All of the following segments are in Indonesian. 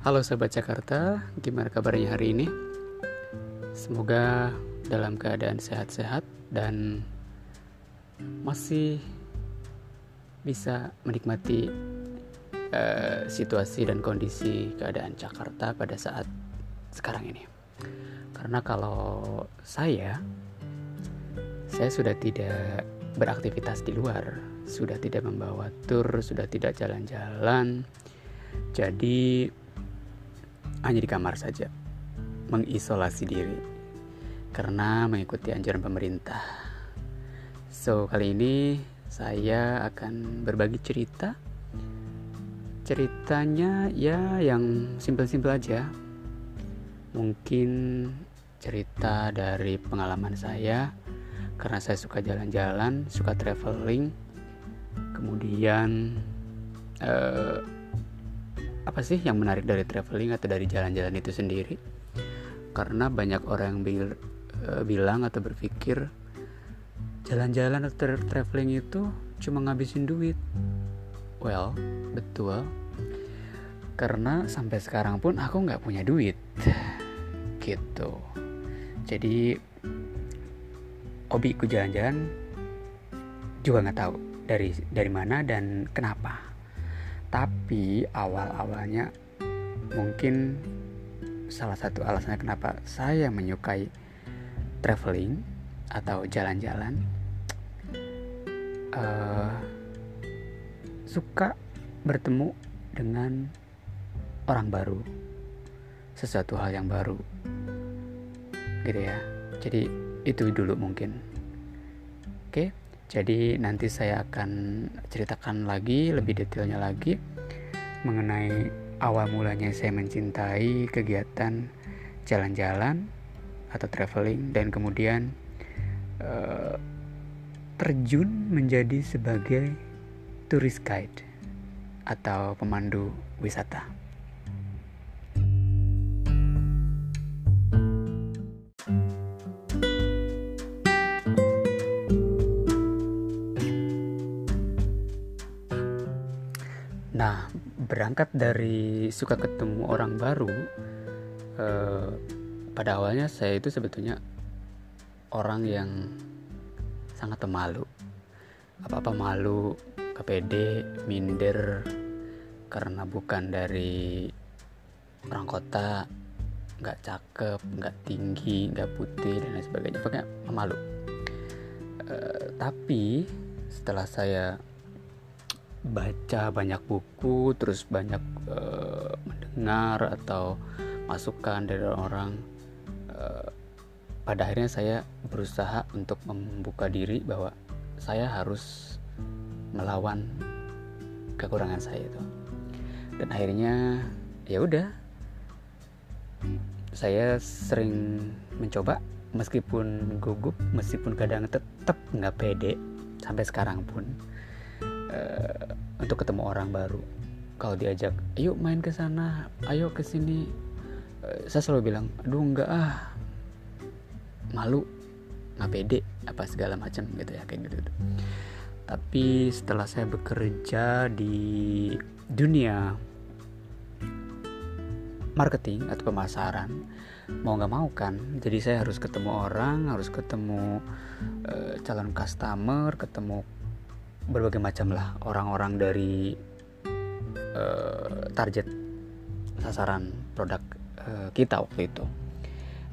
Halo sahabat Jakarta, gimana kabarnya hari ini? Semoga dalam keadaan sehat-sehat dan masih bisa menikmati uh, situasi dan kondisi keadaan Jakarta pada saat sekarang ini. Karena kalau saya, saya sudah tidak beraktivitas di luar, sudah tidak membawa tur, sudah tidak jalan-jalan. Jadi hanya di kamar saja, mengisolasi diri karena mengikuti anjuran pemerintah. So, kali ini saya akan berbagi cerita. Ceritanya ya yang simpel-simpel aja. Mungkin cerita dari pengalaman saya karena saya suka jalan-jalan, suka traveling. Kemudian uh, apa sih yang menarik dari traveling atau dari jalan-jalan itu sendiri? Karena banyak orang yang bil, uh, bilang atau berpikir jalan-jalan atau tra traveling itu cuma ngabisin duit. Well, betul. Karena sampai sekarang pun aku nggak punya duit, gitu. Jadi hobiku jalan-jalan juga nggak tahu dari dari mana dan kenapa tapi awal-awalnya mungkin salah satu alasannya kenapa saya menyukai traveling atau jalan-jalan uh, suka bertemu dengan orang baru sesuatu hal yang baru gitu ya. Jadi itu dulu mungkin. Oke jadi nanti saya akan ceritakan lagi lebih detailnya lagi mengenai awal mulanya saya mencintai kegiatan jalan-jalan atau traveling dan kemudian uh, terjun menjadi sebagai tourist guide atau pemandu wisata. Nah, berangkat dari suka ketemu orang baru, eh, pada awalnya saya itu sebetulnya orang yang sangat pemalu. Apa-apa malu, kepede, minder, karena bukan dari orang kota, nggak cakep, nggak tinggi, nggak putih dan lain sebagainya, pokoknya pemalu. Uh, tapi setelah saya baca banyak buku terus banyak uh, mendengar atau masukan dari orang uh, pada akhirnya saya berusaha untuk membuka diri bahwa saya harus melawan kekurangan saya itu. Dan akhirnya ya udah saya sering mencoba meskipun gugup meskipun kadang tetap nggak pede sampai sekarang pun untuk ketemu orang baru. Kalau diajak ayo main ke sana ayo ke sini uh, saya selalu bilang aduh enggak ah malu nggak pede apa segala macam gitu ya kayak gitu, gitu tapi setelah saya bekerja di dunia marketing atau pemasaran mau nggak mau kan jadi saya harus ketemu orang harus ketemu uh, calon customer ketemu berbagai macam lah. Orang-orang dari uh, target sasaran produk uh, kita waktu itu.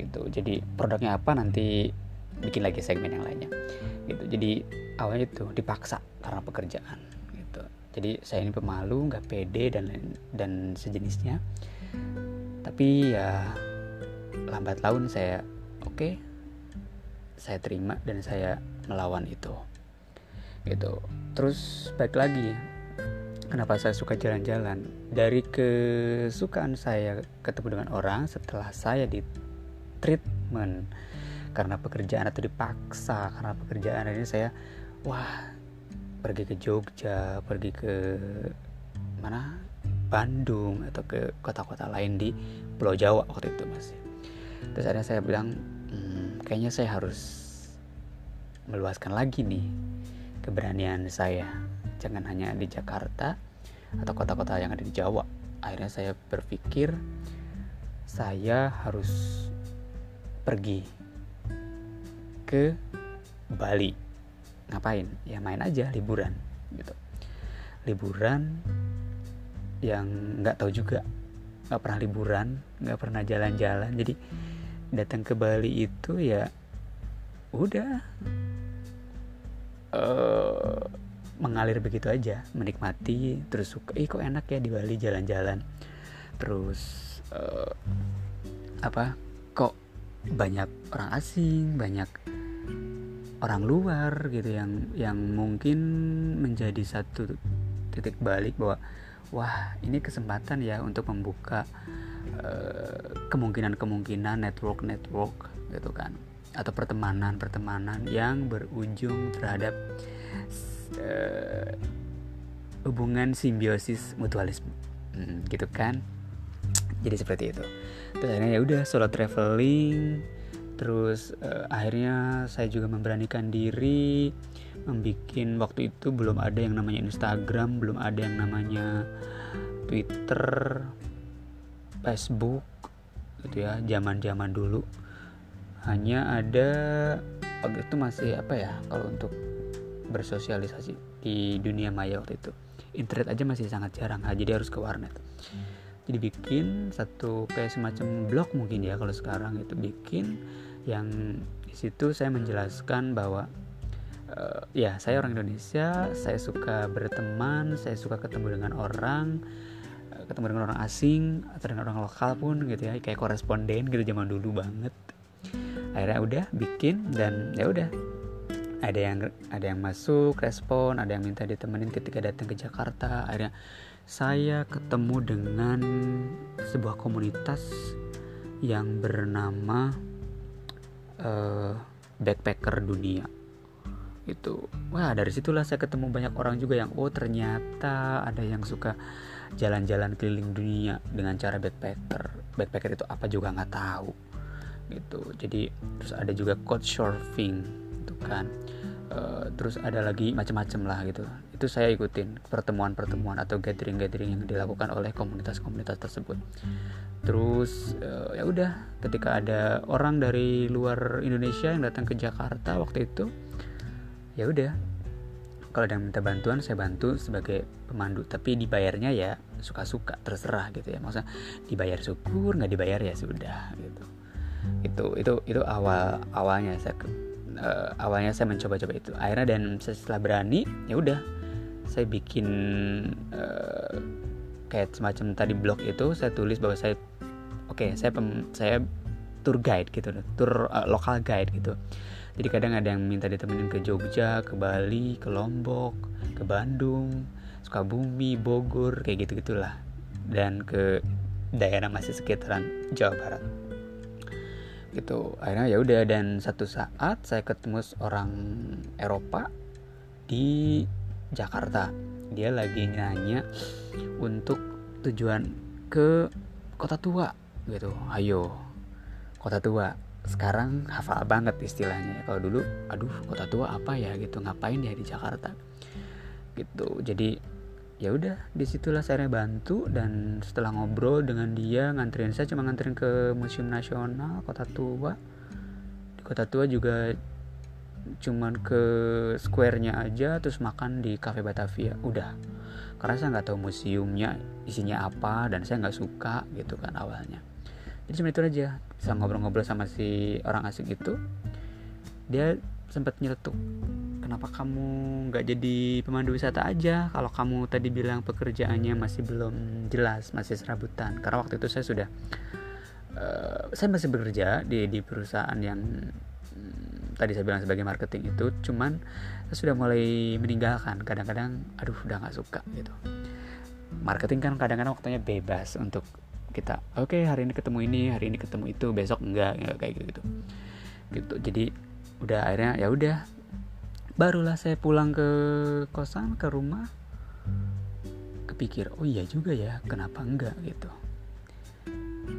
Gitu. Jadi produknya apa nanti bikin lagi segmen yang lainnya. Gitu. Jadi awalnya itu dipaksa karena pekerjaan. Gitu. Jadi saya ini pemalu nggak pede dan dan sejenisnya. Tapi ya lambat laun saya oke okay, saya terima dan saya melawan itu gitu. Terus baik lagi kenapa saya suka jalan-jalan? Dari kesukaan saya ketemu dengan orang setelah saya di treatment karena pekerjaan atau dipaksa karena pekerjaan ini saya wah pergi ke Jogja pergi ke mana? Bandung atau ke kota-kota lain di Pulau Jawa waktu itu masih terus akhirnya saya bilang hmm, kayaknya saya harus meluaskan lagi nih keberanian saya. Jangan hanya di Jakarta atau kota-kota yang ada di Jawa. Akhirnya saya berpikir saya harus pergi ke Bali. Ngapain? Ya main aja liburan gitu. Liburan yang nggak tahu juga. Nggak pernah liburan nggak pernah jalan-jalan. Jadi datang ke Bali itu ya udah uh, mengalir begitu aja menikmati terus suka ih kok enak ya di Bali jalan-jalan. Terus uh, apa kok banyak orang asing banyak orang luar gitu yang yang mungkin menjadi satu titik balik bahwa wah ini kesempatan ya untuk membuka uh, kemungkinan-kemungkinan network-network gitu kan atau pertemanan-pertemanan yang berujung terhadap uh, hubungan simbiosis mutualisme. Hmm, gitu kan? Jadi seperti itu. Terus akhirnya ya udah solo traveling. Terus uh, akhirnya saya juga memberanikan diri membuat waktu itu belum ada yang namanya Instagram belum ada yang namanya Twitter Facebook gitu ya zaman-zaman dulu hanya ada waktu itu masih apa ya kalau untuk bersosialisasi di dunia maya waktu itu. Internet aja masih sangat jarang jadi harus ke warnet. Jadi bikin satu kayak semacam blog mungkin ya kalau sekarang itu. Bikin yang di situ saya menjelaskan bahwa uh, ya saya orang Indonesia saya suka berteman saya suka ketemu dengan orang uh, ketemu dengan orang asing atau dengan orang lokal pun gitu ya kayak koresponden gitu zaman dulu banget akhirnya udah bikin dan ya udah. Ada yang ada yang masuk respon ada yang minta ditemenin ketika datang ke Jakarta. Akhirnya saya ketemu dengan sebuah komunitas yang bernama uh, backpacker dunia. Itu wah dari situlah saya ketemu banyak orang juga yang oh ternyata ada yang suka jalan-jalan keliling dunia dengan cara backpacker. Backpacker itu apa juga nggak tahu gitu. Jadi terus ada juga coach surfing itu kan. Uh, terus ada lagi macam-macam lah gitu. Itu saya ikutin pertemuan-pertemuan atau gathering-gathering yang dilakukan oleh komunitas-komunitas tersebut. Terus uh, ya udah ketika ada orang dari luar Indonesia yang datang ke Jakarta waktu itu ya udah. Kalau ada yang minta bantuan saya bantu sebagai pemandu. Tapi dibayarnya ya suka-suka terserah gitu ya. Maksudnya dibayar syukur nggak dibayar ya sudah gitu itu itu itu awal awalnya saya uh, awalnya saya mencoba-coba itu. Akhirnya dan setelah berani ya udah saya bikin uh, kayak semacam tadi blog itu saya tulis bahwa saya oke okay, saya pem, saya tour guide gitu tour uh, lokal guide gitu. Jadi kadang ada yang minta ditemenin ke Jogja ke Bali ke Lombok ke Bandung Sukabumi Bogor kayak gitu gitulah dan ke daerah masih sekitaran Jawa Barat gitu. Akhirnya ya udah dan satu saat saya ketemu orang Eropa di Jakarta. Dia lagi nanya untuk tujuan ke kota tua gitu. Ayo kota tua. Sekarang hafal banget istilahnya. Kalau dulu aduh kota tua apa ya? gitu. Ngapain ya di Jakarta? Gitu. Jadi ya udah di situlah saya bantu dan setelah ngobrol dengan dia nganterin saya cuma nganterin ke museum nasional kota tua. Di kota tua juga cuman ke square-nya aja terus makan di cafe Batavia udah. Karena saya nggak tahu museumnya isinya apa dan saya nggak suka gitu kan awalnya. Jadi cuma itu aja bisa ngobrol-ngobrol sama si orang asing itu dia sempat nyeletuk kenapa kamu nggak jadi pemandu wisata aja? Kalau kamu tadi bilang pekerjaannya masih belum jelas masih serabutan. Karena waktu itu saya sudah uh, saya masih bekerja di di perusahaan yang hmm, tadi saya bilang sebagai marketing itu. Cuman saya sudah mulai meninggalkan. Kadang-kadang aduh udah nggak suka gitu. Marketing kan kadang-kadang waktunya bebas untuk kita oke okay, hari ini ketemu ini hari ini ketemu itu besok enggak, enggak kayak gitu gitu gitu. Jadi udah akhirnya ya udah barulah saya pulang ke kosan ke rumah. Kepikir oh iya juga ya kenapa enggak? gitu.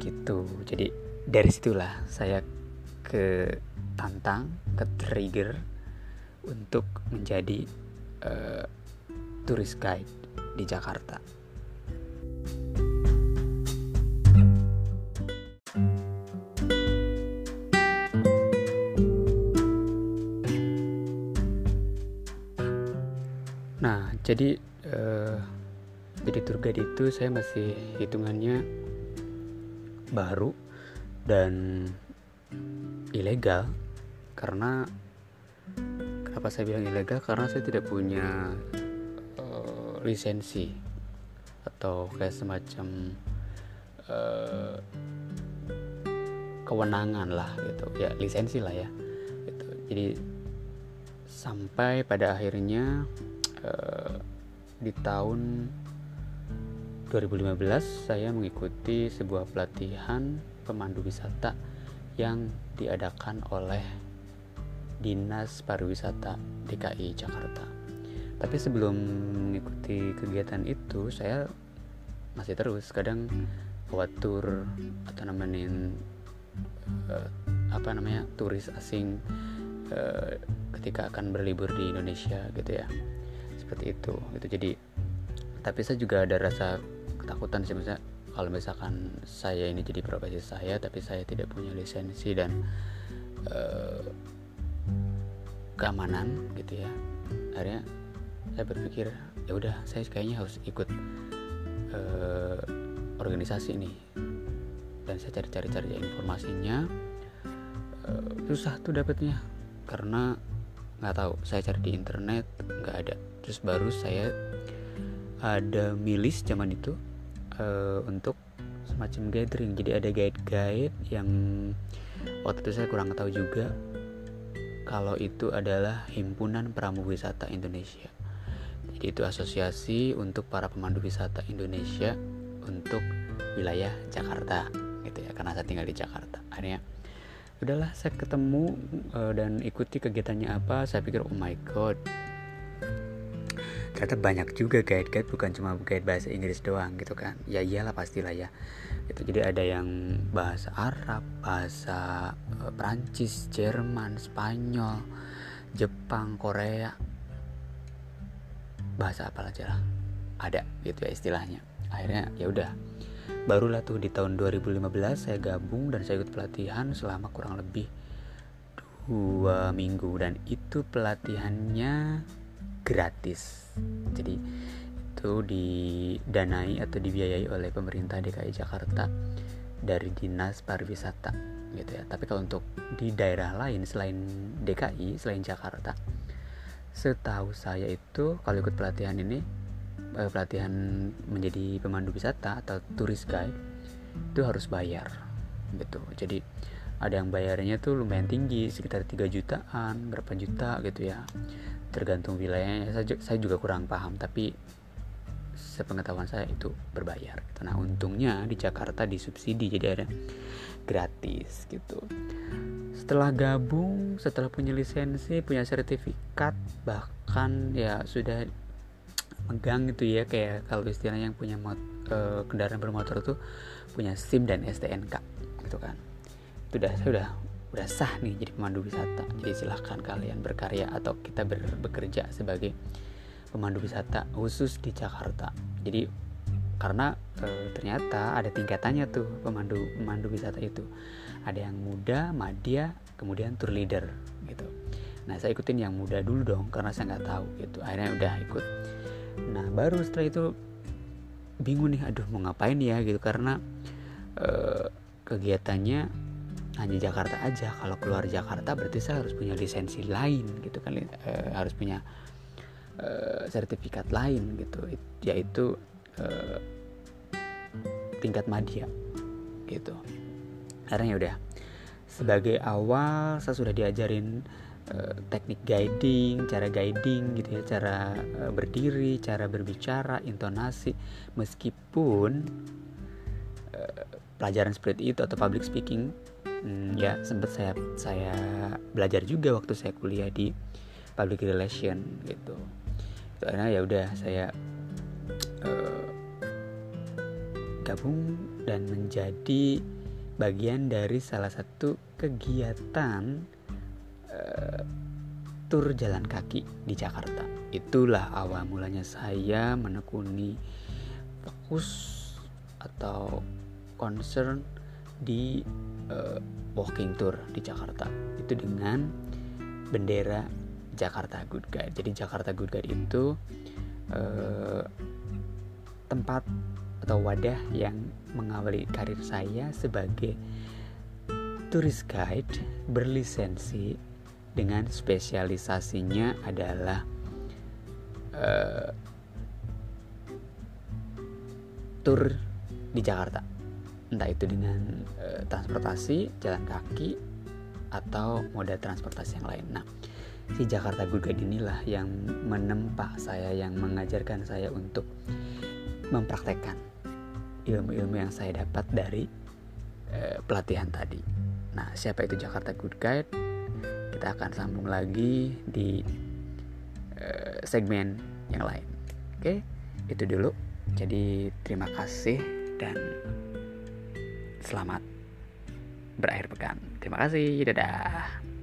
Gitu. Jadi dari situlah saya ke tantang ke trigger untuk menjadi uh, tourist guide di Jakarta jadi uh, jadi tour guide itu saya masih hitungannya baru dan ilegal karena kenapa saya bilang ilegal karena saya tidak punya uh, lisensi atau kayak semacam uh, kewenangan lah gitu ya lisensi lah ya gitu. jadi sampai pada akhirnya uh, di tahun 2015 saya mengikuti sebuah pelatihan pemandu wisata yang diadakan oleh Dinas Pariwisata DKI Jakarta. Tapi sebelum mengikuti kegiatan itu, saya masih terus kadang buat tour atau nemenin uh, apa namanya turis asing uh, ketika akan berlibur di Indonesia gitu ya seperti itu itu jadi tapi saya juga ada rasa ketakutan sih misalnya kalau misalkan saya ini jadi profesi saya tapi saya tidak punya lisensi dan uh, keamanan gitu ya. Akhirnya saya berpikir ya udah saya kayaknya harus ikut uh, organisasi ini dan saya cari-cari cari informasinya uh, susah tuh dapetnya karena nggak tahu saya cari di internet nggak ada. Terus baru saya ada milis zaman itu uh, untuk semacam gathering. Jadi ada guide-guide yang waktu itu saya kurang tahu juga kalau itu adalah himpunan pramu wisata Indonesia. Jadi itu asosiasi untuk para pemandu wisata Indonesia untuk wilayah Jakarta gitu ya. Karena saya tinggal di Jakarta. Akhirnya udahlah saya ketemu uh, dan ikuti kegiatannya apa. Saya pikir oh my god. Ternyata banyak juga guide-guide bukan cuma guide bahasa Inggris doang gitu kan. Ya iyalah pastilah ya. Itu jadi ada yang bahasa Arab bahasa uh, Prancis Jerman Spanyol Jepang Korea. Bahasa apa aja lah. Ada gitu ya istilahnya. Akhirnya ya udah barulah tuh di tahun 2015 saya gabung dan saya ikut pelatihan selama kurang lebih dua minggu. Dan itu pelatihannya gratis. Jadi itu didanai atau dibiayai oleh pemerintah DKI Jakarta dari dinas pariwisata gitu ya. Tapi kalau untuk di daerah lain selain DKI selain Jakarta setahu saya itu kalau ikut pelatihan ini eh, pelatihan menjadi pemandu wisata atau turis guide itu harus bayar gitu. Jadi ada yang bayarnya tuh lumayan tinggi sekitar 3 jutaan berapa juta gitu ya. Tergantung wilayahnya. Saya, saya juga kurang paham tapi sepengetahuan saya itu berbayar gitu. nah untungnya di Jakarta disubsidi jadi ada gratis gitu. Setelah gabung setelah punya lisensi punya sertifikat bahkan ya sudah megang gitu ya kayak kalau istilahnya yang punya mot, e, kendaraan bermotor tuh punya SIM dan STNK gitu kan. Itu udah saya udah udah sah nih jadi pemandu wisata. Jadi silahkan kalian berkarya atau kita ber, bekerja sebagai pemandu wisata khusus di Jakarta. Jadi karena e, ternyata ada tingkatannya tuh pemandu pemandu wisata itu. Ada yang muda madya kemudian tour leader gitu. Nah saya ikutin yang muda dulu dong karena saya nggak tahu gitu. Akhirnya udah ikut nah baru setelah itu bingung nih aduh mau ngapain ya? Gitu karena e, kegiatannya hanya Jakarta aja. Kalau keluar Jakarta berarti saya harus punya lisensi lain gitu kan e, harus punya e, sertifikat lain gitu. Yaitu e, tingkat madya gitu. Akhirnya ya udah sebagai awal saya sudah diajarin e, teknik guiding cara guiding gitu ya cara e, berdiri cara berbicara intonasi. Meskipun e, pelajaran seperti itu atau public speaking hmm, ya sempat saya saya belajar juga waktu saya kuliah di public relation gitu. Karena ya udah saya gabung dan menjadi bagian dari salah satu kegiatan uh, tur jalan kaki di Jakarta itulah awal mulanya saya menekuni fokus atau concern di uh, walking tour di Jakarta itu dengan bendera Jakarta Good Guide. Jadi Jakarta Good Guide itu uh, tempat atau wadah yang mengawali karir saya sebagai tourist guide berlisensi dengan spesialisasinya adalah uh, tour di Jakarta. Entah itu dengan uh, transportasi jalan kaki atau moda transportasi yang lain. Nah si Jakarta Good Guide inilah yang menempa saya yang mengajarkan saya untuk mempraktekkan ilmu-ilmu yang saya dapat dari uh, pelatihan tadi. Nah siapa itu Jakarta Good Guide kita akan sambung lagi di uh, segmen yang lain oke itu dulu jadi terima kasih dan selamat berakhir pekan. Terima kasih. Dadah.